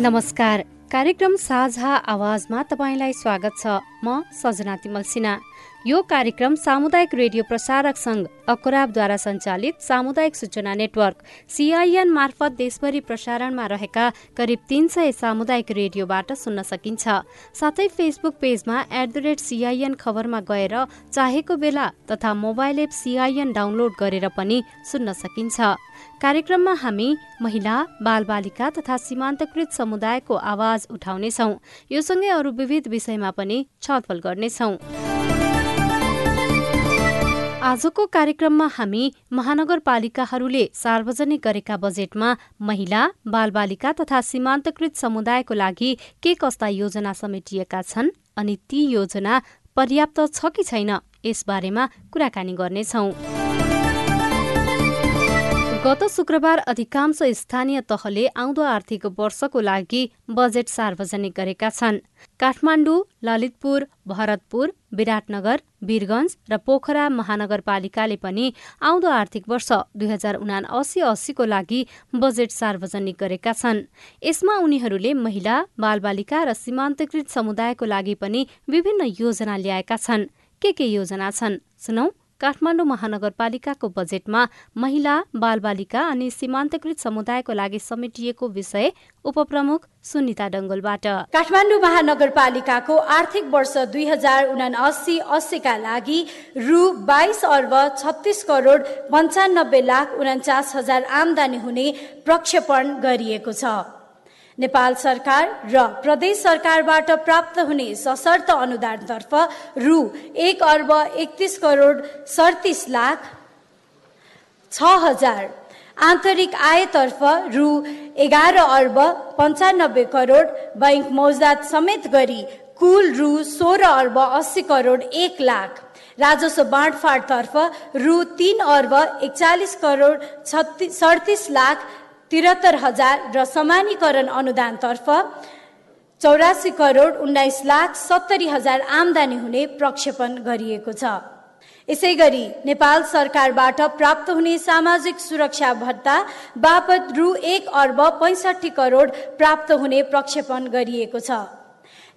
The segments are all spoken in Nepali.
नमस्कार। कार्यक्रम साझा आवाजमा तपाईँलाई स्वागत छ। म सजना तिमल सिन्हा। यो कार्यक्रम सामुदायिक रेडियो प्रसारक संघ अकुराबद्वारा सञ्चालित सामुदायिक सूचना नेटवर्क सीआईएन मार्फत देशभरि प्रसारणमा रहेका करिब तीन सय सामुदायिक रेडियोबाट सुन्न सकिन्छ। साथै फेसबुक पेजमा एट द रेट सीआईएन खबरमा गएर चाहेको बेला तथा मोबाइल एप सीआईएन डाउनलोड गरेर पनि सुन्न सकिन्छ। कार्यक्रममा हामी महिला बालबालिका तथा सीमान्तकृत समुदायको आवाज उठाउनेछौ। यो सँगै अरू विविध विषयमा पनि छलफल गर्नेछौं। आजको कार्यक्रममा हामी महानगरपालिकाहरूले सार्वजनिक गरेका बजेटमा महिला बालबालिका तथा सीमान्तकृत समुदायको लागि के कस्ता योजना समेटिएका छन् अनि ती योजना पर्याप्त छ कि छैन यसबारेमा कुराकानी गर्नेछौं। गत शुक्रबार अधिकांश स्थानीय तहले आउँदो आर्थिक वर्षको लागि बजेट सार्वजनिक गरेका छन्। काठमाडौँ ललितपुर भरतपुर विराटनगर वीरगंज र पोखरा महानगरपालिकाले पनि आउँदो आर्थिक वर्ष दुई हजार उना अस्सी अस्सीको लागि बजेट सार्वजनिक गरेका छन्। यसमा उनीहरूले महिला बालबालिका र सीमान्तकृत समुदायको लागि पनि विभिन्न योजना ल्याएका छन्। के के योजना छन्? सुनौ। काठमाडौँ महानगरपालिकाको बजेटमा महिला बालबालिका अनि सीमान्तकृत समुदायको लागि समेटिएको विषय उपप्रमुख सुनिता डङ्गोलबाट। काठमाडौँ महानगरपालिकाको आर्थिक वर्ष दुई हजार उनासी अस्सीका लागि रु बाइस अर्ब छत्तिस करोड पन्चानब्बे लाख उन्चास हजार आमदानी हुने प्रक्षेपण गरिएको छ। नेपाल सरकार र प्रदेश सरकारबाट प्राप्त हुने सशर्त अनुदानतर्फ रु एक अर्ब एकतिस करोड सडतिस लाख छ हजार आन्तरिक आयतर्फ रु एघार अर्ब पन्चानब्बे करोड बैङ्क मौजात समेत गरी कुल रु सोह्र अर्ब अस्सी करोड एक लाख। राजस्व बाँडफाँडतर्फ रु तिन अर्ब एकचालिस करोड छत्तिस सडतिस लाख त्रिहत्तर हजार र समानीकरण अनुदानतर्फ चौरासी करोड उन्नाइस लाख सत्तरी हजार आमदानी हुने प्रक्षेपण गरिएको छ। यसै गरी नेपाल सरकारबाट प्राप्त हुने सामाजिक सुरक्षा भत्ता बापत रु एक अर्ब पैँसठी करोड प्राप्त हुने प्रक्षेपण गरिएको छ।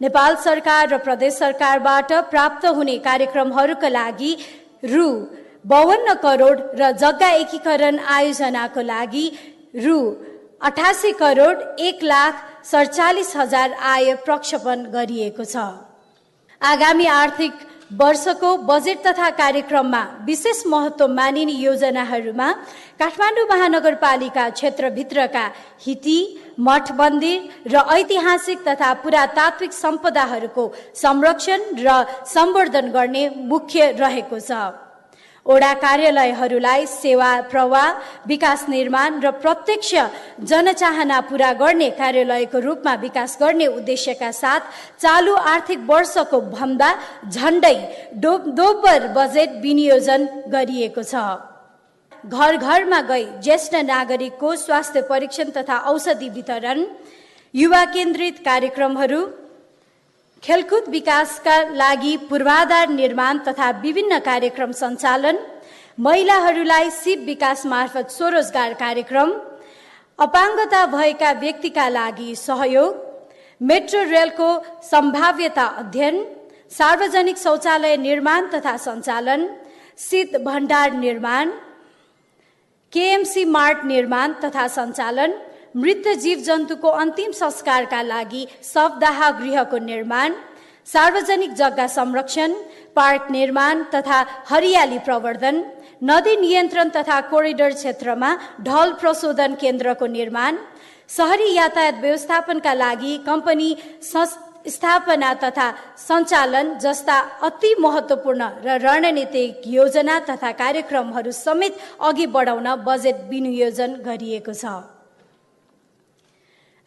नेपाल सरकार र प्रदेश सरकारबाट प्राप्त हुने कार्यक्रमहरूका लागि रु बावन्न करोड र जग्गा एकीकरण आयोजनाको लागि रु अठासी करोड एक लाख सडचालिस हजार आय प्रक्षेपण गरिएको छ। आगामी आर्थिक वर्षको बजेट तथा कार्यक्रममा विशेष महत्व मानिने योजनाहरूमा काठमाडौँ महानगरपालिका क्षेत्रभित्रका हिती मठ मन्दिर र ऐतिहासिक तथा पुरातात्विक सम्पदाहरूको संरक्षण र सम्वर्धन गर्ने मुख्य रहेको छ। ओडा कार्यालयहरूलाई सेवा प्रवाह विकास निर्माण र प्रत्यक्ष जनचाहना पूरा गर्ने कार्यालयको रूपमा विकास गर्ने उद्देश्यका साथ चालु आर्थिक वर्षको भन्दा झण्डै डो दोब्बर बजेट विनियोजन गरिएको छ। घर घरमा गई ज्येष्ठ नागरिकको स्वास्थ्य परीक्षण तथा औषधि वितरण युवा केन्द्रित कार्यक्रमहरू खेलकुद विकासका लागि पूर्वाधार निर्माण तथा विभिन्न कार्यक्रम सञ्चालन महिलाहरूलाई सिप विकास मार्फत स्वरोजगार कार्यक्रम अपाङ्गता भएका व्यक्तिका लागि सहयोग मेट्रो रेलको सम्भाव्यता अध्ययन सार्वजनिक शौचालय निर्माण तथा सञ्चालन शीत भण्डार निर्माण केएमसी मार्ट निर्माण तथा सञ्चालन मृत जीव जन्तुको अन्तिम संस्कारका लागि शवदाह गृहको निर्माण सार्वजनिक जग्गा संरक्षण पार्क निर्माण तथा हरियाली प्रवर्धन नदी नियन्त्रण तथा कोरिडोर क्षेत्रमा ढल प्रशोधन केन्द्रको निर्माण सहरी यातायात व्यवस्थापनका लागि कम्पनी स्थापना तथा सञ्चालन जस्ता अति महत्त्वपूर्ण र रणनीतिक योजना तथा कार्यक्रमहरू समेत अघि बढाउन बजेट विनियोजन गरिएको छ।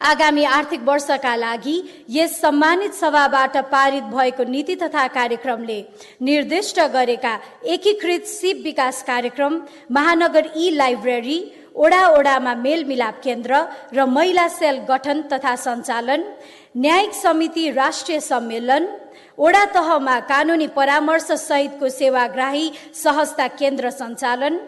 आगामी आर्थिक वर्षका लागि यस सम्मानित सभाबाट पारित भएको नीति तथा कार्यक्रमले निर्दिष्ट गरेका एकीकृत सिप विकास कार्यक्रम महानगर ई लाइब्रेरी ओडा ओडामा मेलमिलाप केन्द्र र महिला सेल गठन तथा सञ्चालन न्यायिक समिति राष्ट्रिय सम्मेलन ओडा तहमा कानुनी परामर्श सहितको सेवाग्राही सहजता केन्द्र सञ्चालन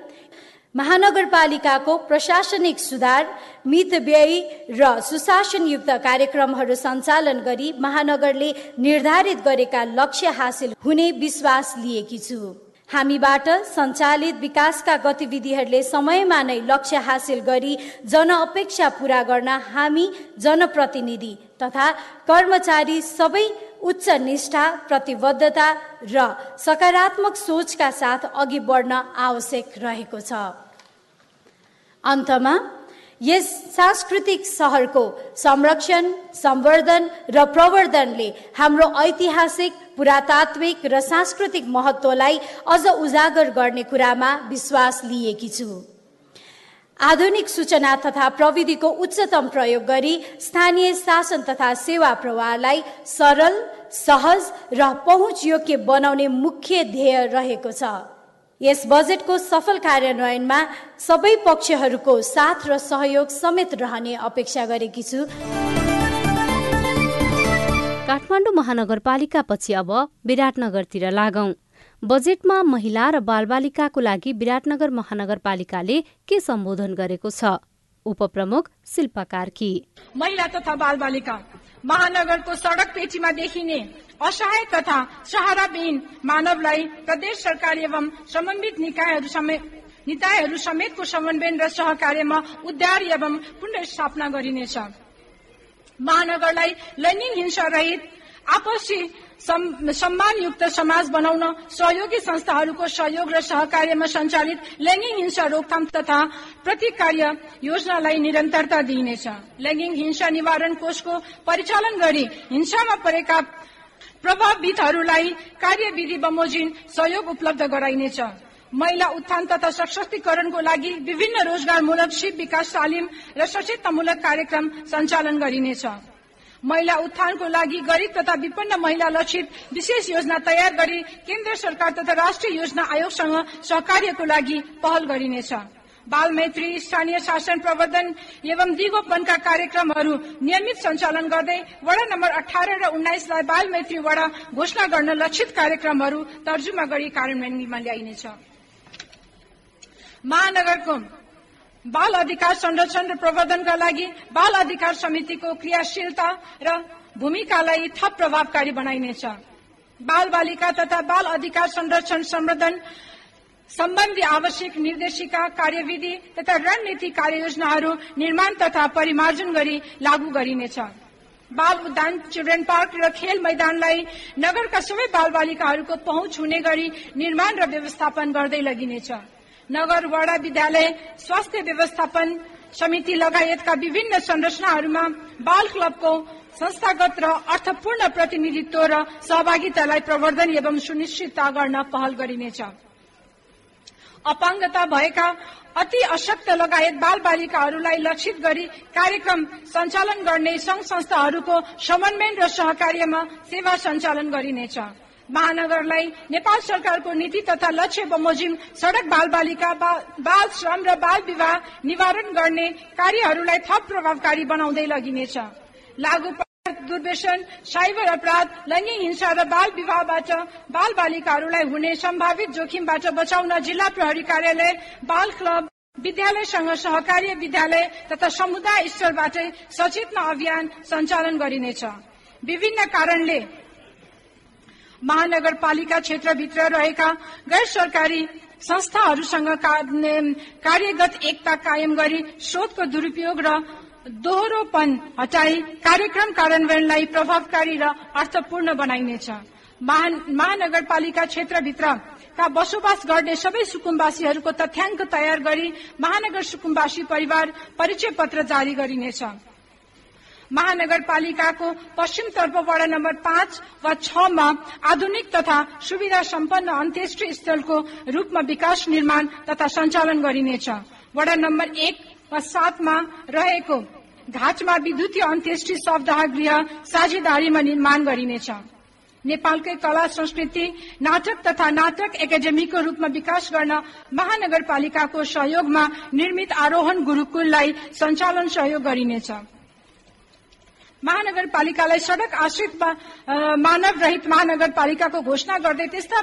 महानगरपालिकाको प्रशासनिक सुधार मितव्ययी र सुशासनयुक्त कार्यक्रमहरू सञ्चालन गरी महानगरले निर्धारित गरेका लक्ष्य हासिल हुने विश्वास लिएकी छु। हामीबाट सञ्चालित विकासका गतिविधिहरूले समयमा नै लक्ष्य हासिल गरी जनअपेक्षा पूरा गर्न हामी जनप्रतिनिधि तथा कर्मचारी सबै उच्च निष्ठा प्रतिबद्धता र सकारात्मक सोचका साथ अघि बढ्न आवश्यक रहेको छ। अन्तमा यस सांस्कृतिक सहरको संरक्षण सम्वर्धन र प्रवर्धनले हाम्रो ऐतिहासिक पुरातात्विक र सांस्कृतिक महत्त्वलाई अझ उजागर गर्ने कुरामा विश्वास लिएकी छु। आधुनिक सूचना तथा प्रविधिको उच्चतम प्रयोग गरी स्थानीय शासन तथा सेवा प्रवाहलाई सरल सहज र पहुँच योग्य बनाउने मुख्य ध्येय रहेको छ। यस बजेटको सफल कार्यान्वयनमा सबै पक्षहरूको साथ र सहयोग समेत रहने अपेक्षा गरेकी छु। काठमाडौँ महानगरपालिका पछि अब विराटनगरतिर लागौं। बजेटमा महिला र बालबालिकाको लागि विराटनगर महानगरपालिकाले के सम्बोधन गरेको छ? उपप्रमुख शिल्पा कार्की। महिला तथा बालबालिका महानगरको सड़क पेटीमा देखिने असहाय तथा सहाराविहीन मानवलाई प्रदेश सरकार एवं समन्वित निकायहरू समेत निकायहरू समेतको समन्वयन र सहकार्यमा उद्धार एवं पुनर्स्थापना गरिनेछ। महानगरलाई लैङ्गिक हिंसा रहित आपसी सम्मानयुक्त समाज बनाउन सहयोगी संस्थाहरूको सहयोग र सहकार्यमा सञ्चालित लैङ्गिक हिंसा रोकथाम तथा प्रतिकार्य योजनालाई निरन्तरता दिइनेछ। लैङ्गिक हिंसा निवारण कोषको परिचालन गरी हिंसामा परेका प्रभावितहरूलाई कार्यविधि बमोजिम सहयोग उपलब्ध गराइनेछ। महिला उत्थान तथा सशक्तिकरणको लागि विभिन्न रोजगारमूलक सिप विकास तालिम र सचेततामूलक कार्यक्रम सञ्चालन गरिनेछ। महिला उत्थानको लागि गरिब तथा विपन्न महिला लक्षित विशेष योजना तयार गरी केन्द्र सरकार तथा राष्ट्रिय योजना आयोगसँग सहकार्यको लागि पहल गरिनेछ। बाल मैत्री स्थानीय शासन प्रवर्धन एवं दिगोपनका कार्यक्रमहरू नियमित सञ्चालन गर्दै वडा नम्बर अठार र उन्नाइसलाई बाल मैत्री वडा घोषणा गर्न लक्षित कार्यक्रमहरू तर्जुमा गरी कार्यान्वयनमा ल्याइनेछ। महानगरको बाल अधिकार संरक्षण र प्रवर्धनका लागि बाल अधिकार समितिको क्रियाशीलता र भूमिकालाई थप प्रभावकारी बनाइनेछ। बाल बालिका तथा बाल अधिकार संरक्षण सम्वर्धन सम्बन्धी आवश्यक निर्देशिका कार्यविधि तथा रणनीति कार्ययोजनाहरू निर्माण तथा परिमार्जन गरी लागू गरिनेछ। बाल उद्यान चिल्ड्रेन पार्क र खेल मैदानलाई नगरका सबै बाल बालिकाहरूको पहुँच हुने गरी निर्माण र व्यवस्थापन गर्दै लगिनेछ। नगर वडा विद्यालय स्वास्थ्य व्यवस्थापन समिति लगायतका विभिन्न संरचनाहरूमा बाल क्लबको संस्थागत र अर्थपूर्ण प्रतिनिधित्व र सहभागितालाई प्रवर्धन एवं सुनिश्चितता गर्न पहल गरिनेछ। अपाङ्गता भएका अति अशक्त लगायत बाल बालिकाहरूलाई लक्षित गरी कार्यक्रम सञ्चालन गर्ने संघ संस्थाहरूको समन्वयन र सहकार्यमा सेवा सञ्चालन गरिनेछ। महानगरलाई नेपाल सरकारको नीति तथा लक्ष्य बमोजिम सड़क बाल बालिका बाल श्रम र बाल विवाह निवारण गर्ने कार्यहरूलाई थप प्रभावकारी बनाउँदै लगिनेछ। लागू दुर्व्यसन साइबर अपराध लैङ्गिक हिंसा र बाल विवाहबाट बाल बालिकाहरूलाई हुने सम्भावित जोखिमबाट बचाउन जिल्ला प्रहरी कार्यालय बाल क्लब विद्यालयसँग सहकार्य विद्यालय तथा समुदाय स्तरबाटै सचेतना अभियान सञ्चालन गरिनेछ। विभिन्न कारणले महानगरपालिका क्षेत्रभित्र रहेका गैर सरकारी संस्थाहरूसँग कार्यगत एकता कायम गरी स्रोतको दुरूपयोग र दोहोरोपन हटाई कार्यक्रम कार्यान्वयनलाई प्रभावकारी र अर्थपूर्ण बनाइनेछ। महानगरपालिका क्षेत्रभित्रका बसोबास गर्ने सबै सुकुम्बासीहरूको तथ्याङ्क तयार गरी महानगर सुकुम्बासी परिवार परिचय पत्र जारी गरिनेछ। महानगरपालिकाको पश्चिमतर्फ वडा नम्बर पाँच वा छमा आधुनिक तथा सुविधा सम्पन्न अन्त्येष्टि स्थलको रूपमा विकास निर्माण तथा सञ्चालन गरिनेछ। वडा नम्बर एक वा सातमा रहेको घाटमा विद्युतीय अन्त्येष्टि शवदाह गृह साझेदारीमा निर्माण गरिनेछ। नेपालकै कला संस्कृति नाटक तथा नाटक एकाडेमीको रूपमा विकास गर्न महानगरपालिकाको सहयोगमा निर्मित आरोहण गुरूकुललाई सञ्चालन सहयोग गरिनेछ। महानगरपालिकालाई सड़क आश्रित मानव रहित महानगरपालिकाको घोषणा गर्दै त्यस्ता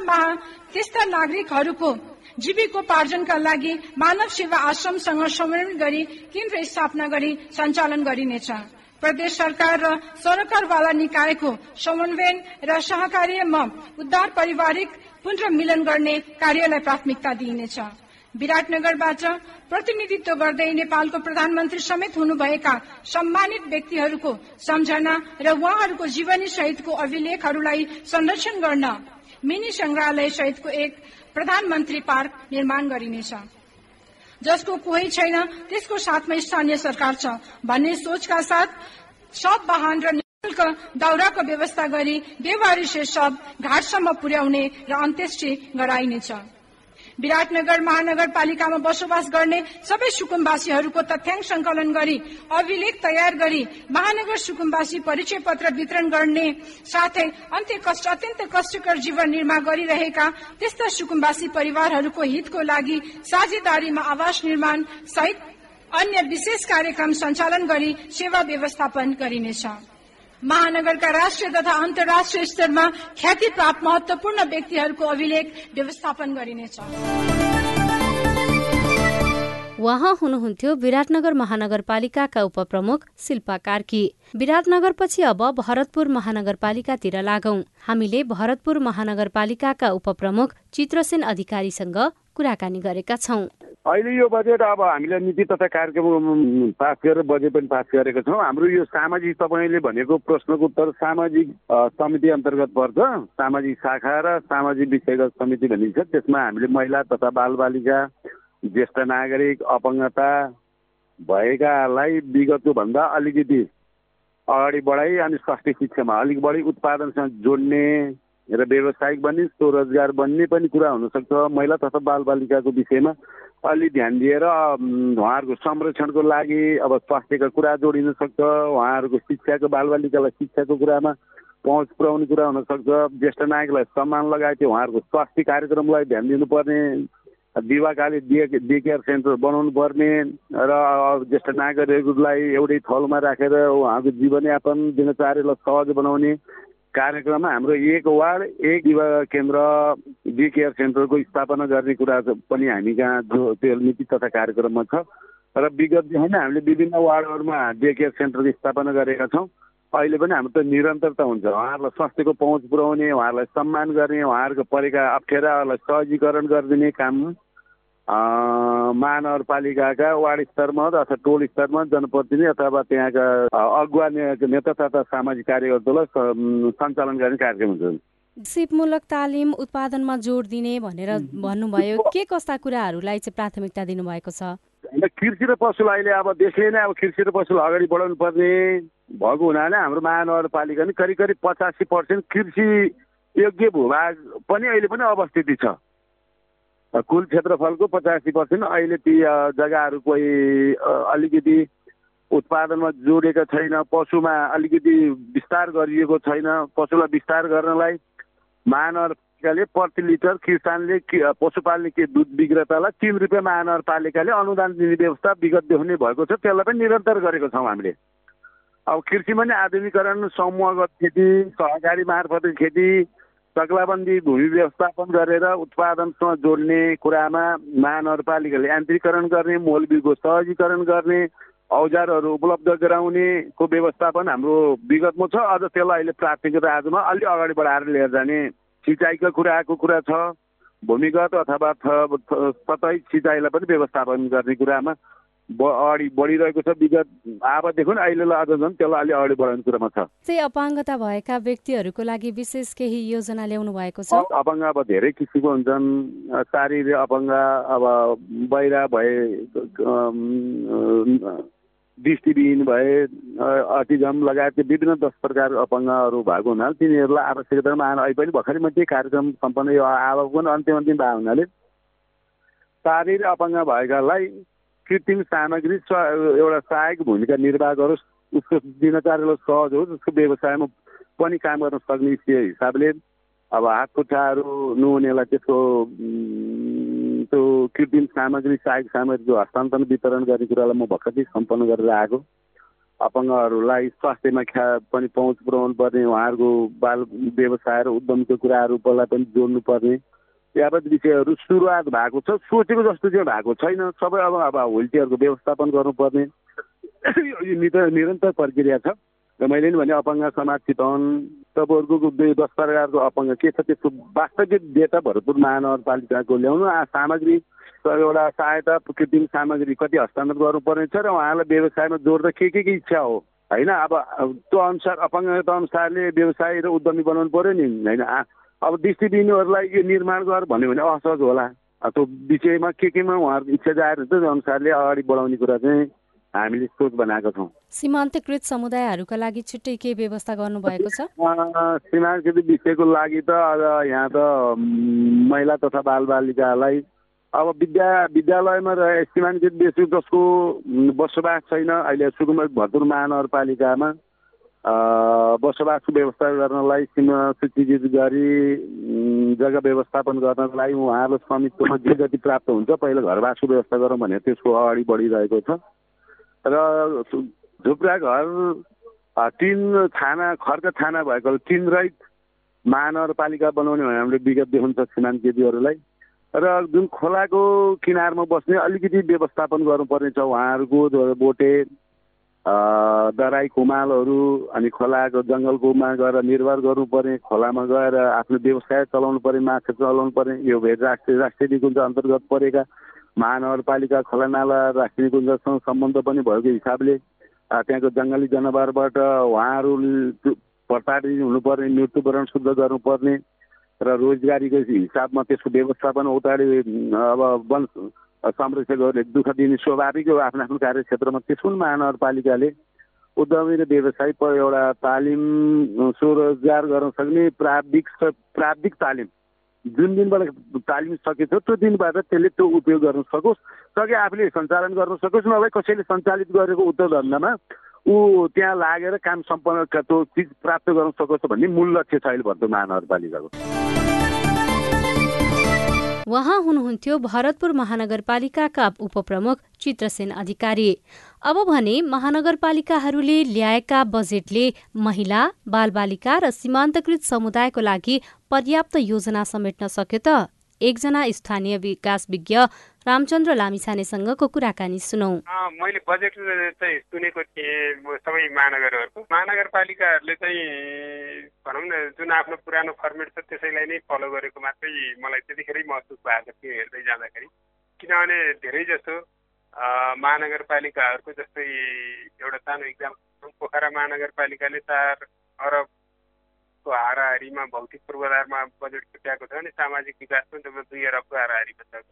त्यस्ता नागरिकहरूको जीविकोपार्जनका लागि मानव सेवा आश्रमसँग समन्वय गरी केन्द्र स्थापना गरी सञ्चालन गरिनेछ। प्रदेश सरकार र सरकारवाला निकायको समन्वयन र सहकार्यमा उद्धार पारिवारिक पुनर्मिलन गर्ने कार्यलाई प्राथमिकता दिइनेछ। विराटनगरबाट प्रतिनिधित्व गर्दै नेपालको प्रधानमन्त्री समेत हुनुभएका सम्मानित व्यक्तिहरूको सम्झना र उहाँहरूको जीवनी सहितको अभिलेखहरूलाई संरक्षण गर्न मिनी संग्रहालय सहितको एक प्रधानमन्त्री पार्क निर्माण गरिनेछ। जसको कोही छैन त्यसको साथमा स्थानीय सरकार छ भन्ने सोचका साथ सब वाहन र निशुल्क दाउराको व्यवस्था गरी बेवारिसे शब घाटसम्म पुर्याउने र अन्त्येष्टि गराइनेछ। विराटनगर महानगरपालिकामा बसोबास गर्ने सबै सुकुम्बासीहरूको तथ्याङ्क संकलन गरी अभिलेख तयार गरी महानगर सुकुम्बासी परिचय पत्र वितरण गर्ने साथै अन्त्य कष्ट अत्यन्त कष्टकर जीवन निर्वाह गरिरहेका त्यस्ता सुकुम्बासी परिवारहरूको हितको लागि साझेदारीमा आवास निर्माण सहित अन्य विशेष कार्यक्रम सञ्चालन गरी सेवा व्यवस्थापन गरिनेछ। महानगरका राष्ट्रिय तथा अन्तर्राष्ट्रिय स्तरमा ख्याति प्राप्त महत्वपूर्ण व्यक्तिहरूको अभिलेख व्यवस्थापन गरिनेछ। उहाँ हुनुहुन्थ्यो विराटनगर महानगरपालिकाका उपप्रमुख शिल्पा कार्की। विराटनगरपछि अब भरतपुर महानगरपालिकातिर लागौं। हामीले भरतपुर महानगरपालिकाका उपप्रमुख चित्रसेन अधिकारीसँग कुराकानी गरेका छौं। अहिले यो बजेट अब हामीले नीति तथा कार्यक्रम पास गरेर बजेट पनि पास गरेका छौँ। हाम्रो यो सामाजिक तपाईँले भनेको प्रश्नको उत्तर सामाजिक समिति अन्तर्गत पर्छ। सामाजिक शाखा र सामाजिक विषयगत समिति भनिन्छ। त्यसमा हामीले महिला तथा बालबालिका ज्येष्ठ नागरिक अपङ्गता भएकालाई विगतको भन्दा अलिकति अगाडि बढाइ अनि स्वास्थ्य शिक्षामा अलिक बढी उत्पादनसँग जोड्ने र व्यावसायिक बन्ने स्वरोजगार बन्ने पनि कुरा हुनसक्छ। महिला तथा बालबालिकाको विषयमा अलि ध्यान दिएर उहाँहरूको संरक्षणको लागि अब स्वास्थ्यका कुरा जोडिन सक्छ उहाँहरूको शिक्षाको बालबालिकालाई शिक्षाको कुरामा पहुँच पुऱ्याउने कुरा हुनसक्छ। ज्येष्ठ नायकलाई सम्मान लगायत उहाँहरूको स्वास्थ्य कार्यक्रमलाई ध्यान दिनुपर्ने दिवाकाली डे डे केयर सेन्टर बनाउनु पर्ने र ज्येष्ठ नागरिकहरूलाई एउटै थलमा राखेर उहाँको जीवनयापन दिनचर्यालाई सहज बनाउने कार्यक्रममा हाम्रो एक वार्ड एक युवा केन्द्र डी केयर सेन्टरको स्थापना गर्ने कुरा पनि हामी कहाँ जो त्यो नीति तथा कार्यक्रममा छ। र विगतदेखि होइन हामीले विभिन्न वार्डहरूमा डे केयर सेन्टर स्थापना गरेका छौँ। अहिले पनि हाम्रो त निरन्तरता हुन्छ। उहाँहरूलाई स्वास्थ्यको पहुँच पुऱ्याउने उहाँहरूलाई सम्मान गर्ने उहाँहरूको परेका अप्ठ्याराहरूलाई सहजीकरण गरिदिने काम महानगरपालिकाका वार्ड स्तरमा अथवा टोल स्तरमा जनप्रतिनिधि अथवा त्यहाँका अगुवा नेता तथा सामाजिक कार्यकर्तालाई सञ्चालन गर्ने कार्यक्रम हुन्छ सिपमूलक तालिम उत्पादनमा जोड दिने भनेर भन्नुभयो। के कस्ता कुराहरूलाई चाहिँ प्राथमिकता दिनुभएको छ? कृषि र पशुलाई अहिले अब देशले नै अब कृषि र पशुलाई अगाडि बढाउनु पर्ने भएको हुनाले हाम्रो महानगरपालिका नि करिब करिब पचासी पर्सेन्ट कृषि योग्य भूभाग पनि अहिले पनि अवस्थिति छ। कुल क्षेत्रफलको पचासी पर्सेन्ट अहिले ती जग्गाहरू कोही अलिकति उत्पादनमा जोडिएको छैन पशुमा अलिकति विस्तार गरिएको छैन पशुलाई विस्तार गर्नलाई महानगरपालिकाले प्रति लिटर किसानले पशुपाल्ने के दुध विक्रेतालाई तिन रुपियाँ महानगरपालिकाले अनुदान दिने व्यवस्था विगत हुने भएको छ त्यसलाई पनि निरन्तर गरेको छौँ हामीले। अब कृषिमा नै आधुनिकरण समूहगत खेती सहकारी मार्फत खेती चक्लाबन्दी भूमि व्यवस्थापन गरेर उत्पादनसँग जोड्ने कुरामा महानगरपालिकाले यान्त्रिकरण गर्ने मोलबिलको सहजीकरण गर्ने औजारहरू उपलब्ध गराउनेको व्यवस्थापन हाम्रो विगतमा छ। अझ त्यसलाई अहिले प्राथमिकता आजमा अलि अगाडि बढाएर लिएर जाने सिँचाइको कुराको कुरा छ। भूमिगत अथवा सतै सिँचाइलाई पनि व्यवस्थापन गर्ने कुरामा अगाडि बढिरहेको छ विगत आबदेखि अहिलेलाई अझ झन् त्यसलाई अलि अगाडि बढाउने कुरामा छ। चाहिँ अपाङ्गता भएका व्यक्तिहरूको लागि विशेष केही योजना ल्याउनु भएको छ? अपाङ्ग अब धेरै किसिमको हुन्छन्। शारीरिक अपाङ्ग अब बाहिर भए दृष्टिविहीन भए अटिजम लगायत विभिन्न दस प्रकार अपाङ्गहरू भएको हुनाले तिनीहरूलाई आवश्यकतामा अहिले पनि भर्खरै मात्रै कार्यक्रम सम्पन्न यो अब पनि अन्तिम अन्तिम भएको हुनाले शारीरिक अपाङ्ग भएकालाई कृत्रिम सामग्री एउटा सहायक भूमिका निर्वाह गरोस् उसको दिनचर्यालाई सहज होस् उसको व्यवसायमा पनि काम गर्न सक्ने हिसाबले अब हात खुट्टाहरू नुहाउनेलाई त्यसको त्यो कृत्रिम सामग्री सहायक सामग्रीको हस्तान्तरण वितरण गर्ने कुरालाई म भर्खरै सम्पन्न गरेर आएको। अपाङ्गहरूलाई स्वास्थ्यमा ख्या पनि पहुँच पुऱ्याउनु पर्ने उहाँहरूको बाल व्यवसाय र उद्यमीको कुराहरूलाई पनि जोड्नु पर्ने यावत विषयहरू सुरुवात भएको छ। सोचेको जस्तो चाहिँ भएको छैन। सबै अब अब होल्टीहरूको व्यवस्थापन गर्नुपर्ने। निरन्तर प्रक्रिया छ। र मैले नि भने अपाङ्ग समाज चितवन तपाईँहरूको दस प्रकारको अपाङ्ग के छ त्यसको वास्तविक डेटा भरतपुर महानगरपालिकाको ल्याउनु। सामग्री एउटा सहायता कृत्रिम सामग्री कति हस्तान्तरण गर्नुपर्ने छ र उहाँलाई व्यवसायमा जोड्दा के के के इच्छा हो? होइन अब त्यो अनुसार अपाङ्गता अनुसारले व्यवसाय र उद्यमी बनाउनु पऱ्यो नि। होइन अब दृष्टिबिन्दुहरूलाई यो निर्माण गर भन्यो भने असहज होला। त्यो विषयमा के केमा उहाँहरूको इच्छा जाहेर हुन्छ त्यो अनुसारले अगाडि बढाउने कुरा चाहिँ हामीले सोच बनाएको छौँ। सीमान्तकृत समुदायहरूका लागि छुट्टै के व्यवस्था गर्नुभएको छ? सीमान्तकृत विषयको लागि त अब यहाँ त महिला तथा बालबालिकालाई अब विद्या विद्यालयमा रहे सीमाङ्कित बेसी जसको बसोबास छैन अहिले सुकुम्बर भरतपुर महानगरपालिकामा बसोबासको व्यवस्था गर्नलाई सीमा सूचीकृत गरी जग्गा व्यवस्थापन गर्नको लागि उहाँहरू स्वामित्वमा जे जति प्राप्त हुन्छ पहिला घरवासको व्यवस्था गरौँ भने त्यसको अगाडि बढिरहेको छ। र झुप्रा घर तिन थाना खर्च थाना भएको तिन रहित महानगरपालिका बनाउने भने हामीले विगत देखाउँछ सीमान्त र जुन खोलाको किनारमा बस्ने अलिकति व्यवस्थापन गर्नुपर्ने छ उहाँहरूको बोटे दराई कुमालहरू अनि खोलाको जङ्गलकोमा गएर निर्भर गर्नुपर्ने खोलामा गएर आफ्नो व्यवसाय चलाउनु पर्ने माछा चलाउनु पर्ने यो भेट राष्ट्रिय राष्ट्रिय निकुञ्ज अन्तर्गत परेका महानगरपालिका खोला नाला राष्ट्रिय निकुञ्जसँग सम्बन्ध पनि भएको हिसाबले त्यहाँको जङ्गली जनावरबाट उहाँहरू प्रताडित हुनुपर्ने मृत्युवरण शुद्ध गर्नुपर्ने र रोजगारीको हिसाबमा त्यसको व्यवस्थापन उताडि अब वन संरक्षकहरूले दुःख दिने स्वाभाविक हो आफ्नो आफ्नो कार्यक्षेत्रमा त्यसको पनि महानगरपालिकाले उद्यमी र व्यवसाय एउटा तालिम स्वरोजगार गर्न सक्ने प्राविधिक प्राविधिक तालिम। जुन दिनबाट तालिम सकेछ त्यो दिनबाट त्यसले त्यो उपयोग गर्न सकोस् सके आफूले सञ्चालन गर्न सकोस् नभए कसैले सञ्चालित गरेको उद्योग धन्दामा ऊ त्यहाँ लागेर काम सम्पन्न त्यो चिज प्राप्त गर्न सकोस् भन्ने मूल लक्ष्य छ अहिले भर्दो महानगरपालिकाको। उहाँ हुनुहुन्थ्यो भरतपुर महानगरपालिकाका उपप्रमुख चित्रसेन अधिकारी। अब भने महानगरपालिकाहरूले ल्याएका बजेटले महिला बालबालिका र सीमान्तकृत समुदायको लागि पर्याप्त योजना समेट्न सक्यो त? एकजना स्थानीय विकास विज्ञ रामचन्द्र लामिछानेसँगको कुराकानी सुनौ। मैले बजेट चाहिँ सुनेको थिएँ सबै महानगरहरूको। महानगरपालिकाहरूले चाहिँ भनौँ न जुन आफ्नो पुरानो फर्मेट छ त्यसैलाई नै फलो गरेको मात्रै मलाई त्यतिखेरै महसुस भएको थियो हेर्दै जाँदाखेरि। किनभने धेरै जसो महानगरपालिकाहरूको जस्तै एउटा सानो इक्जाम पोखरा महानगरपालिकाले चार अरबको हाराहारीमा भौतिक पूर्वाधारमा बजेट छुट्याएको छ भने सामाजिक विकास पनि दुई अरबको हाराहारीमा छ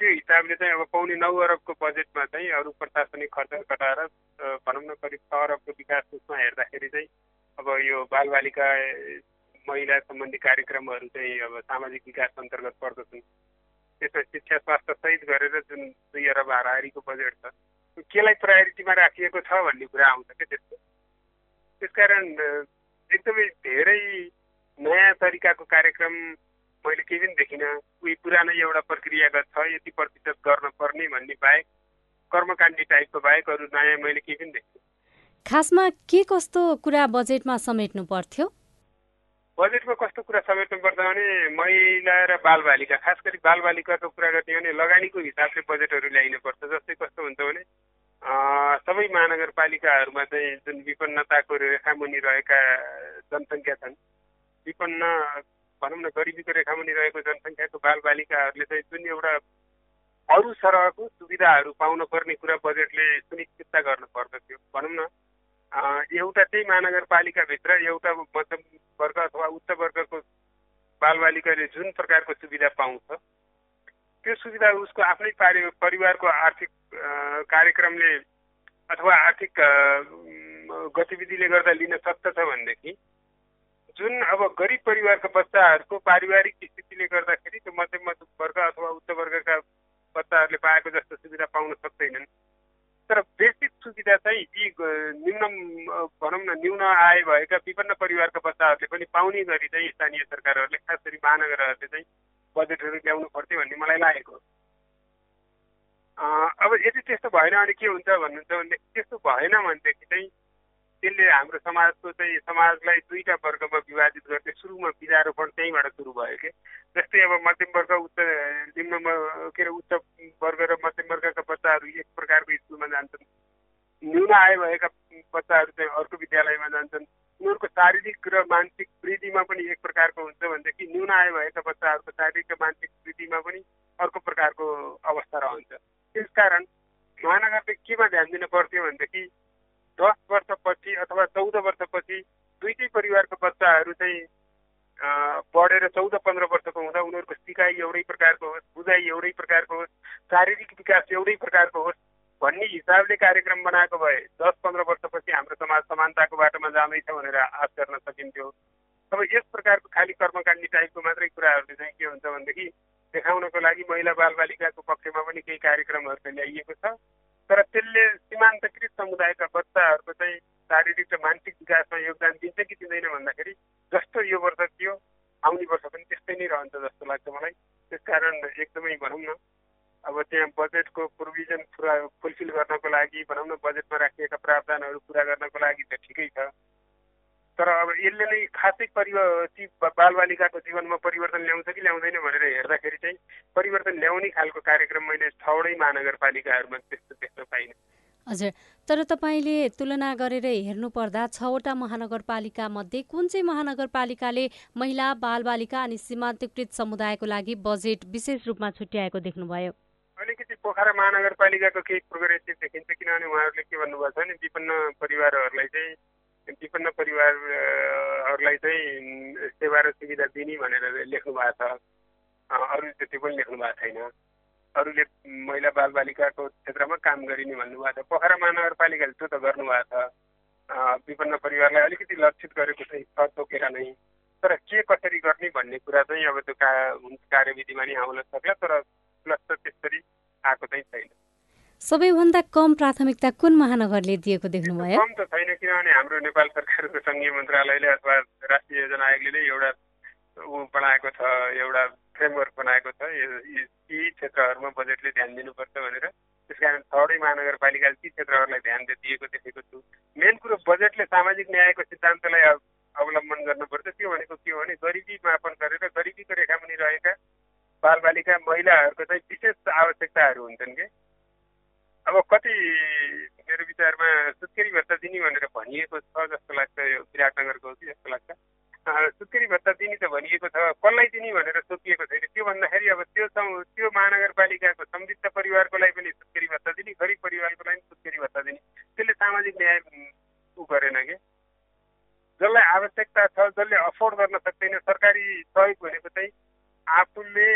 त्यो हिसाबले चाहिँ अब पाउने नौ अरबको बजेटमा चाहिँ अरू प्रशासनिक खर्च घटाएर भनौँ न करिब छ अरबको विकास उसमा हेर्दाखेरि चाहिँ अब यो बालबालिका महिला सम्बन्धी कार्यक्रमहरू चाहिँ अब सामाजिक विकास अन्तर्गत पर्दछन् त्यसमा शिक्षा स्वास्थ्य सहित गरेर जुन दुई अरब हाराहारीको बजेट छ केलाई प्रायोरिटीमा राखिएको छ भन्ने कुरा आउँछ क्या त्यस्तो त्यसकारण एकदमै धेरै नयाँ तरिकाको कार्यक्रम मैले केही पनि देखिनँ। उही पुरानो एउटा प्रक्रियागत छ यति प्रतिशत गर्न पर्ने भन्ने बाहेक कर्मकाण्डी टाइपको बाहेक अरू नयाँ मैले केही पनि देखिनँ। खासमा के कस्तो कुरा बजेटमा समेट्नु पर्थ्यो? बजेटमा कस्तो कुरा समेट्नु पर्छ भने महिला र बालबालिका खास गरी बालबालिकाको कुरा गर्ने भने लगानीको हिसाबले बजेटहरू ल्याइनुपर्छ। जस्तै कस्तो हुन्छ भने सबै महानगरपालिकाहरूमा चाहिँ जुन विपन्नताको रेखामुनि रहेका जनसङ्ख्या छन् विपन्न भनौँ न गरिबीको रेखामुनि रहेको जनसङ्ख्याको बालबालिकाहरूले चाहिँ जुन एउटा अरू सरहको सुविधाहरू पाउन पर्ने कुरा बजेटले सुनिश्चितता गर्नु पर्दथ्यो भनौँ न। एउटा त्यही महानगरपालिकाभित्र एउटा मध्यम वर्ग अथवा उच्च वर्गको बालबालिकाले जुन प्रकारको सुविधा पाउँछ त्यो सुविधा उसको आफ्नै पारि परिवारको आर्थिक कार्यक्रमले अथवा आर्थिक गतिविधिले गर्दा लिन सक्दछ भनेदेखि जुन अब गरिब परिवारका बच्चाहरूको पारिवारिक स्थितिले गर्दाखेरि त्यो मध्यम वर्ग अथवा उच्च वर्गका बच्चाहरूले पाएको जस्तो सुविधा पाउन सक्दैनन्। तर बेसिक सुविधा चाहिँ यी निम्न भनौँ न न्यून आय भएका विभिन्न परिवारका बच्चाहरूले पनि पाउने गरी चाहिँ स्थानीय सरकारहरूले खास गरी महानगरहरूले चाहिँ बजेटहरू ल्याउनु पर्थ्यो भन्ने मलाई लागेको अब यदि त्यस्तो भएन भने के हुन्छ भन्नुहुन्छ भने त्यस्तो भएन भनेदेखि चाहिँ त्यसले हाम्रो समाजको चाहिँ समाजलाई दुईवटा वर्गमा विभाजित गर्ने सुरुमा बिजारोपण त्यहीँबाट सुरु भयो कि जस्तै अब मध्यम वर्ग उच्च निम्न के अरे उच्च वर्ग र मध्यम वर्गका बच्चाहरू एक प्रकारको स्कुलमा जान्छन् न्यून आय भएका बच्चाहरू चाहिँ अर्को विद्यालयमा जान्छन् उनीहरूको शारीरिक र मानसिक वृद्धिमा पनि एक प्रकारको हुन्छ भनेदेखि न्यून आय भएका बच्चाहरूको शारीरिक र मानसिक वृद्धिमा पनि अर्को प्रकारको अवस्था रहन्छ त्यसकारण महानगरले केमा ध्यान दिनु पर्थ्यो भनेदेखि दस वर्षपछि अथवा चौध वर्षपछि दुइटै परिवारको बच्चाहरू चाहिँ बढेर चौध पन्ध्र वर्षको हुँदा उनीहरूको सिकाइ एउटै प्रकारको होस् बुझाइ एउटै प्रकारको होस् शारीरिक विकास एउटै प्रकारको होस् भन्ने हिसाबले कार्यक्रम बनाएको भए दस पन्ध्र वर्षपछि हाम्रो समाज समानताको बाटोमा जाँदैछ भनेर आश गर्न सकिन्थ्यो। अब यस प्रकारको खालि कर्मकाण्डी टाइपको मात्रै कुराहरूले चाहिँ के हुन्छ भनेदेखि देखाउनको लागि महिला बालबालिकाको पक्षमा पनि केही कार्यक्रमहरू ल्याइएको छ। तर त्यसले सीमान्तकृत समुदायका बच्चाहरूको चाहिँ शारीरिक र मानसिक विकासमा योगदान दिन्छ कि दिँदैन भन्दाखेरि जस्तो यो वर्ष थियो आउने वर्ष पनि त्यस्तै नै रहन्छ जस्तो लाग्छ मलाई। त्यसकारण एकदमै भनौँ न अब त्यहाँ बजेटको प्रोभिजन पुरा फुलफिल गर्नको लागि भनौँ न बजेटमा राखिएका प्रावधानहरू पुरा गर्नको लागि त ठिकै छ। तर अब यसले नै खासै परिवार बालबालिकाको जीवनमा परिवर्तन ल्याउँछ कि ल्याउँदैन भनेर हेर्दाखेरि चाहिँ परिवर्तन ल्याउने खालको कार्यक्रम मैले छवटै महानगरपालिकाहरूमा त्यस्तो देख्न पाइनँ। हजुर तर तपाईँले तुलना गरेर हेर्नुपर्दा छवटा महानगरपालिका मध्ये कुन चाहिँ महानगरपालिकाले महिला बालबालिका अनि सीमान्तकृत समुदायको लागि बजेट विशेष रूपमा छुट्याएको देख्नुभयो? अलिकति पोखरा महानगरपालिकाको केही प्रोग्रेसिभ देखिन्छ किनभने उहाँहरूले के भन्नुभएको छ भने विपन्न परिवारहरूलाई चाहिँ विपन्न परिवारहरूलाई चाहिँ सेवा र सुविधा दिने भनेर लेख्नु भएको छ अरू त्यति पनि लेख्नु भएको छैन अरूले महिला बालबालिकाको क्षेत्रमा काम गरिने भन्नुभएको छ पोखरा महानगरपालिकाले त्यो त गर्नुभएको छ विपन्न परिवारलाई अलिकति लक्षित गरेको चाहिँ छ तोकेर नै तर के कसरी गर्ने भन्ने कुरा चाहिँ अब त्यो का कार्यविधिमा नै आउन सक्ला तर प्लस त त्यसरी आएको चाहिँ छैन सबैभन्दा कम प्राथमिकता कुन महानगरले दिएको देख्नुभयो? कम त छैन किनभने हाम्रो नेपाल सरकारको सङ्घीय मन्त्रालयले अथवा राष्ट्रिय योजना आयोगले नै एउटा ऊ बनाएको छ एउटा फ्रेमवर्क बनाएको छ। यी क्षेत्रहरूमा बजेटले ध्यान दिनुपर्छ भनेर त्यस कारण छवटै महानगरपालिकाले ती क्षेत्रहरूलाई ध्यान दिएको देखेको छु। मेन कुरो बजेटले सामाजिक न्यायको सिद्धान्तलाई अवलम्बन गर्नुपर्छ। त्यो भनेको के हो भने गरिबी मापन गरेर गरिबीको रेखामुनि रहेका बालबालिका महिलाहरूको चाहिँ विशेष आवश्यकताहरू हुन्छन् कि? अब कति मेरो विचारमा सुत्केरी भत्ता दिने भनेर भनिएको छ जस्तो लाग्छ यो विराटनगरको कि जस्तो लाग्छ। सुत्केरी भत्ता दिने त भनिएको छ कसलाई दिने भनेर सोधिएको छैन। त्यो भन्दाखेरि अब त्यो त्यो महानगरपालिकाको समृद्ध परिवारको लागि पनि सुत्केरी भत्ता दिने गरिब परिवारको लागि सुत्केरी भत्ता दिने। त्यसले सामाजिक न्याय ऊ गरेन कि? जसलाई आवश्यकता छ जसले अफोर्ड गर्न सक्दैन सरकारी सहयोग भनेको चाहिँ आफूले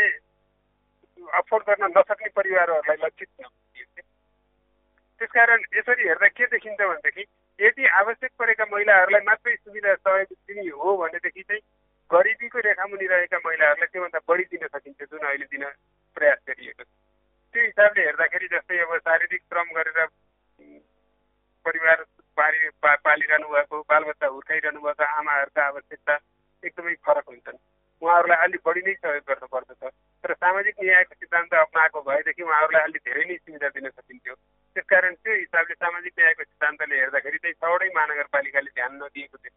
अफोर्ड गर्न नसक्ने परिवारहरूलाई लक्षित त्यसकारण यसरी हेर्दा के देखिन्छ भनेदेखि यदि आवश्यक परेका महिलाहरूलाई मात्रै सुविधा सहयोग दिने हो भनेदेखि चाहिँ गरिबीको रेखामुनि रहेका महिलाहरूलाई त्योभन्दा बढी दिन सकिन्छ जुन अहिले दिन प्रयास गरिएको छ त्यो हिसाबले हेर्दाखेरि जस्तै अब शारीरिक श्रम गरेर परिवार पालि पालिरहनु भएको बालबच्चा हुर्काइरहनु भएको आमाहरूका आवश्यकता एकदमै फरक हुन्छन् उहाँहरूलाई अलिक बढी नै सहयोग गर्नुपर्दछ तर सामाजिक न्यायको सिद्धान्त अप्नाएको भएदेखि उहाँहरूलाई अलिक धेरै नै सुविधा दिन सकिन्थ्यो त्यसकारण त्यो हिसाबले सामाजिक न्यायको सिद्धान्तले हेर्दाखेरि चाहिँ छवटै महानगरपालिकाले ध्यान नदिएको थियो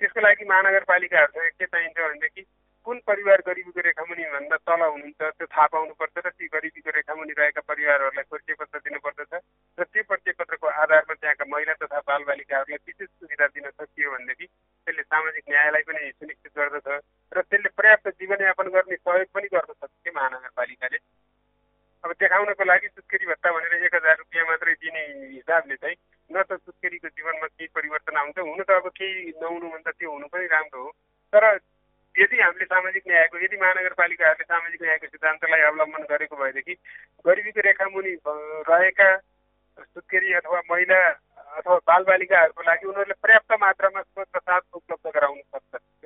त्यसको लागि महानगरपालिकाहरूसँग के चाहिन्छ भनेदेखि कुन परिवार गरिबीको रेखामुनि भन्दा तल हुनुहुन्छ त्यो थाहा पाउनुपर्छ र ती गरिबीको रेखामुनि रहेका परिवारहरूलाई परिचय पत्र दिनुपर्दछ र त्यो परिचय पत्रको आधारमा त्यहाँका महिला तथा बालबालिकाहरूलाई विशेष सुविधा दिन सकियो भनेदेखि त्यसले सामाजिक न्यायलाई पनि सुनिश्चित गर्दछ र त्यसले पर्याप्त जीवनयापन गर्ने सहयोग पनि गर्दछ के महानगरपालिकाले अब देखाउनको लागि सुत्केरी भत्ता भनेर एक हजार रुपियाँ मात्रै दिने हिसाबले चाहिँ न त सुत्केरीको जीवनमा केही परिवर्तन आउँछ। हुनु त अब केही नहुनुभन्दा त्यो हुनु पनि राम्रो हो। तर यदि हामीले सामाजिक न्यायको यदि महानगरपालिकाहरूले सामाजिक न्यायको सिद्धान्तलाई अवलम्बन गरेको भएदेखि गरिबीको रेखामुनि रहेका सुत्केरी अथवा महिला अथवा बालबालिकाहरूको लागि उनीहरूले पर्याप्त मात्रामा स्रोत साथ उपलब्ध गराउन सक्छ।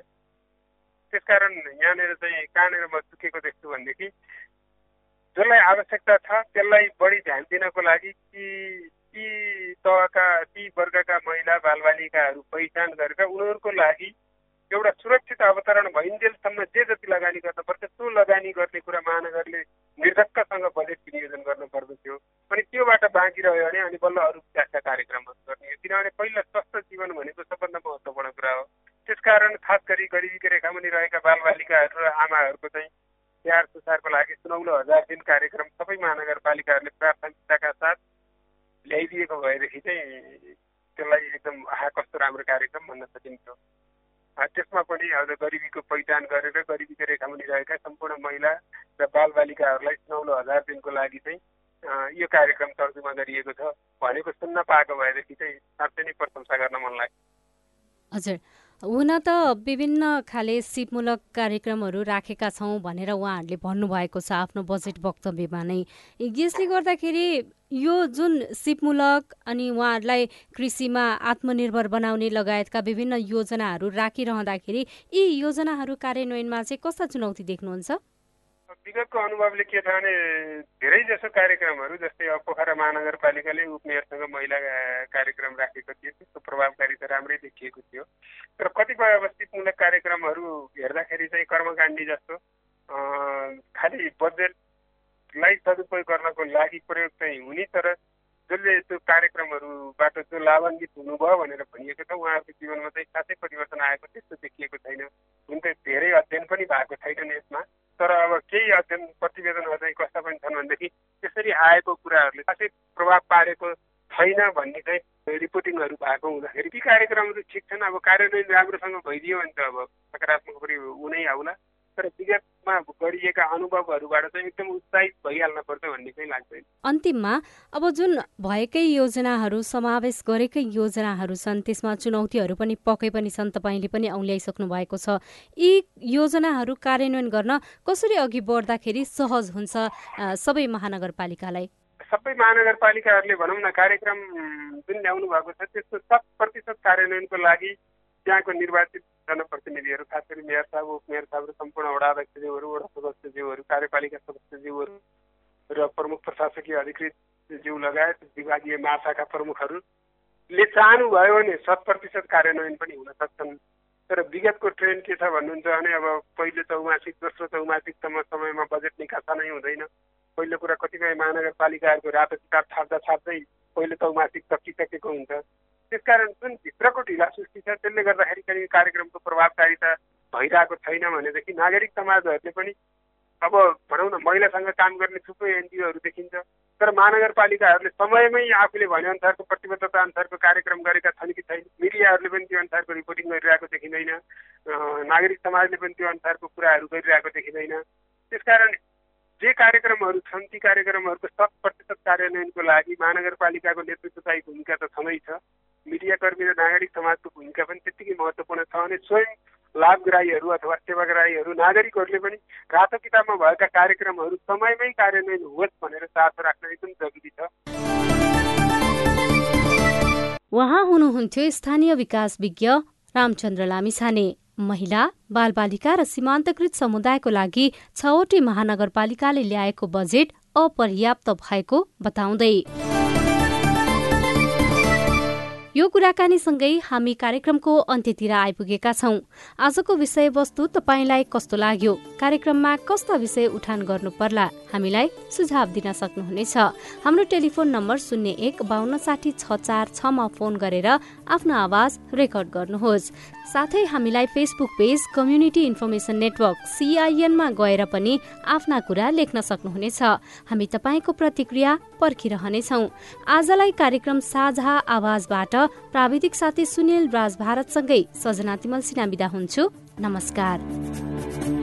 त्यसकारण यहाँनिर चाहिँ कहाँनिर म चुकेको देख्छु भनेदेखि जसलाई आवश्यकता छ त्यसलाई बढी ध्यान दिनको लागि ती ती तहका ती वर्गका महिला बालबालिकाहरू पहिचान गरेर उनीहरूको लागि एउटा सुरक्षित अवतरण भइन्जेलसम्म जे जति लगानी गर्नुपर्छ त्यो लगानी गर्ने कुरा महानगरले निर्धक्कसँग बजेट विनियोजन गर्नु पर्दथ्यो अनि त्योबाट बाँकी रह्यो भने अनि बल्ल अरू विकासका कार्यक्रमहरू गर्ने किनभने पहिला स्वस्थ जीवन भनेको सबभन्दा महत्त्वपूर्ण कुरा हो। त्यसकारण खास गरी गरिबीको रेखामुनि रहेका बालबालिकाहरू र आमाहरूको चाहिँ स्याहार सुसारको लागि सुनौलो हजार दिन कार्यक्रम सबै महानगरपालिकाहरूले प्राथमिकताका साथ ल्याइदिएको भएदेखि चाहिँ त्यसलाई एकदम आहा कस्तो राम्रो कार्यक्रम भन्न सकिन्थ्यो। त्यसमा पनि अब गरिबीको पहिचान गरेर गरिबीको रेखामुनि रहेका सम्पूर्ण महिला र बालबालिकाहरूलाई सुनौलो हजार दिनको लागि चाहिँ यो कार्यक्रम तर्जुमा गरिएको छ भनेको सुन्न पाएको भएदेखि चाहिँ साँच्चै नै प्रशंसा गर्न मन लाग्छ हजुर। हुन त विभिन्न खाले सिपमूलक कार्यक्रमहरू राखेका छौँ भनेर उहाँहरूले भन्नुभएको छ आफ्नो बजेट वक्तव्यमा नै। यसले गर्दाखेरि यो जुन सिपमूलक अनि उहाँहरूलाई कृषिमा आत्मनिर्भर बनाउने लगायतका विभिन्न योजनाहरू राखिरहँदाखेरि यी योजनाहरू कार्यान्वयनमा चाहिँ कस्ता चुनौती देख्नुहुन्छ? विगतको अनुभवले के छ भने धेरै जसो कार्यक्रमहरू जस्तै अब पोखरा महानगरपालिकाले उपमेयरसँग महिला कार्यक्रम राखेको थियो। त्यसको प्रभावकारिता राम्रै देखिएको थियो। तर कतिपय अवस्थितमूलक कार्यक्रमहरू हेर्दाखेरि चाहिँ कर्मकाण्डी जस्तो खालि बजेटलाई सदुपयोग गर्नको लागि प्रयोग चाहिँ हुने तर जसले त्यो कार्यक्रमहरूबाट जो लाभान्वित हुनुभयो भनेर भनिएको छ उहाँहरूको जीवनमा चाहिँ खासै परिवर्तन आएको त्यस्तो देखिएको छैन। हुन त धेरै अध्ययन पनि भएको छैन यसमा तर अब केही अध्ययन प्रतिवेदनहरू चाहिँ कस्ता पनि छन् भनेदेखि त्यसरी आएको कुराहरूले खासै प्रभाव पारेको छैन भन्ने चाहिँ रिपोर्टिङहरू भएको हुँदाखेरि ती कार्यक्रमहरू ठिक छन्। अब कार्यान्वयन राम्रोसँग भइदियो भने त अब सकारात्मक पनि हुनै आउला। तर विगतमा गरिएका अनुभवहरूबाट चाहिँ एकदम उत्साहित भइहाल्न पर्छ भन्ने चाहिँ लाग्दैन अन्तिममा अब जुन भएकै योजनाहरू समावेश गरेकै योजनाहरू छन् त्यसमा चुनौतीहरू पनि पक्कै पनि छन् तपाईँले पनि औल्याइसक्नु भएको छ। यी योजनाहरू कार्यान्वयन गर्न कसरी अघि बढ्दाखेरि सहज हुन्छ सबै महानगरपालिकालाई? सबै महानगरपालिकाहरूले भनौँ न कार्यक्रम जुन ल्याउनु भएको छ त्यसको शत प्रतिशत कार्यान्वयनको लागि त्यहाँको निर्वाचित जनप्रतिनिधिहरू खास गरी मेयर साहब उपमेयर साहब र सम्पूर्ण वडा अध्यक्षज्यूहरू वडा सदस्यज्यूहरू कार्यपालिका सदस्यज्यूहरू र प्रमुख प्रशासकीय अधिकृत ज्यू लगायत विभागीय महाशाखा प्रमुखहरूले चाहनुभयो भने शत प्रतिशत कार्यान्वयन पनि हुन सक्छन् तर विगतको ट्रेन्ड के छ भन्नुहुन्छ भने अब पहिलो चौमासिक दोस्रो चौमासिकसम्म समयमा बजेट निकासा नै हुँदैन पहिलो कुरा कतिपय महानगरपालिकाहरूको रातो किताब छाप्दा छाप्दै पहिलो चौमासिक सकिसकेको हुन्छ त्यसकारण जुन भित्रको ढिला सृष्टि छ त्यसले गर्दाखेरि कहिले कार्यक्रमको प्रभावकारिता भइरहेको छैन भनेदेखि नागरिक समाजहरूले पनि अब भनौँ न महिलासँग काम गर्ने थुप्रै एनजिओहरू देखिन्छ। तर महानगरपालिकाहरूले समयमै आफूले भनेअनुसारको प्रतिबद्धता अनुसारको कार्यक्रम गरेका छन् कि छैन मिडियाहरूले पनि त्यो अनुसारको रिपोर्टिङ गरिरहेको देखिँदैन नागरिक समाजले पनि त्यो अनुसारको कुराहरू गरिरहेको देखिँदैन। त्यसकारण जे कार्यक्रमहरू छन् ती कार्यक्रमहरूको शत प्रतिशत कार्यान्वयनको लागि महानगरपालिकाको नेतृत्वदायी भूमिका त छँदैछ। मिडियाकर्मी र नागरिक समाजको भूमिका पनि त्यत्तिकै महत्त्वपूर्ण छ भने स्वयं लाभग्राहीहरू अथवा सेवाग्राहीहरू नागरिकहरूले पनि रातो किताबमा भएका कार्यक्रमहरू समयमै कार्यान्वयन होस् भनेर चासो राख्न एकदम जरुरी छ। उहाँ हुनुहुन्थ्यो स्थानीय विकास विज्ञ रामचन्द्र लामिछाने। महिला बालबालिका र सीमान्तकृत समुदायको लागि छवटै महानगरपालिकाले ल्याएको बजेट अपर्याप्त भएको बताउँदै। यो कुराकानीसँगै हामी कार्यक्रमको अन्त्यतिर आइपुगेका छौं। आजको विषयवस्तु तपाईँलाई कस्तो लाग्यो? कार्यक्रममा कस्ता विषय उठान गर्नु पर्ला? हामीलाई सुझाव दिन सक्नुहुनेछ। हाम्रो टेलिफोन नम्बर शून्य एक बान्न साठी छ चार छमा फोन गरेर आफ्नो आवाज रेकर्ड गर्नुहोस्। साथै हामीलाई Facebook page community information network सिआइएनमा गएर पनि आफ्ना कुरा लेख्न सक्नुहुनेछ। हामी तपाईँको प्रतिक्रिया पर्खिरहनेछौ। आजलाई कार्यक्रम साझा आवाजबाट प्राविधिक साथी सुनिल राज भारतसँगै सजना तिमल सिना बिदा हुन्छु। नमस्कार।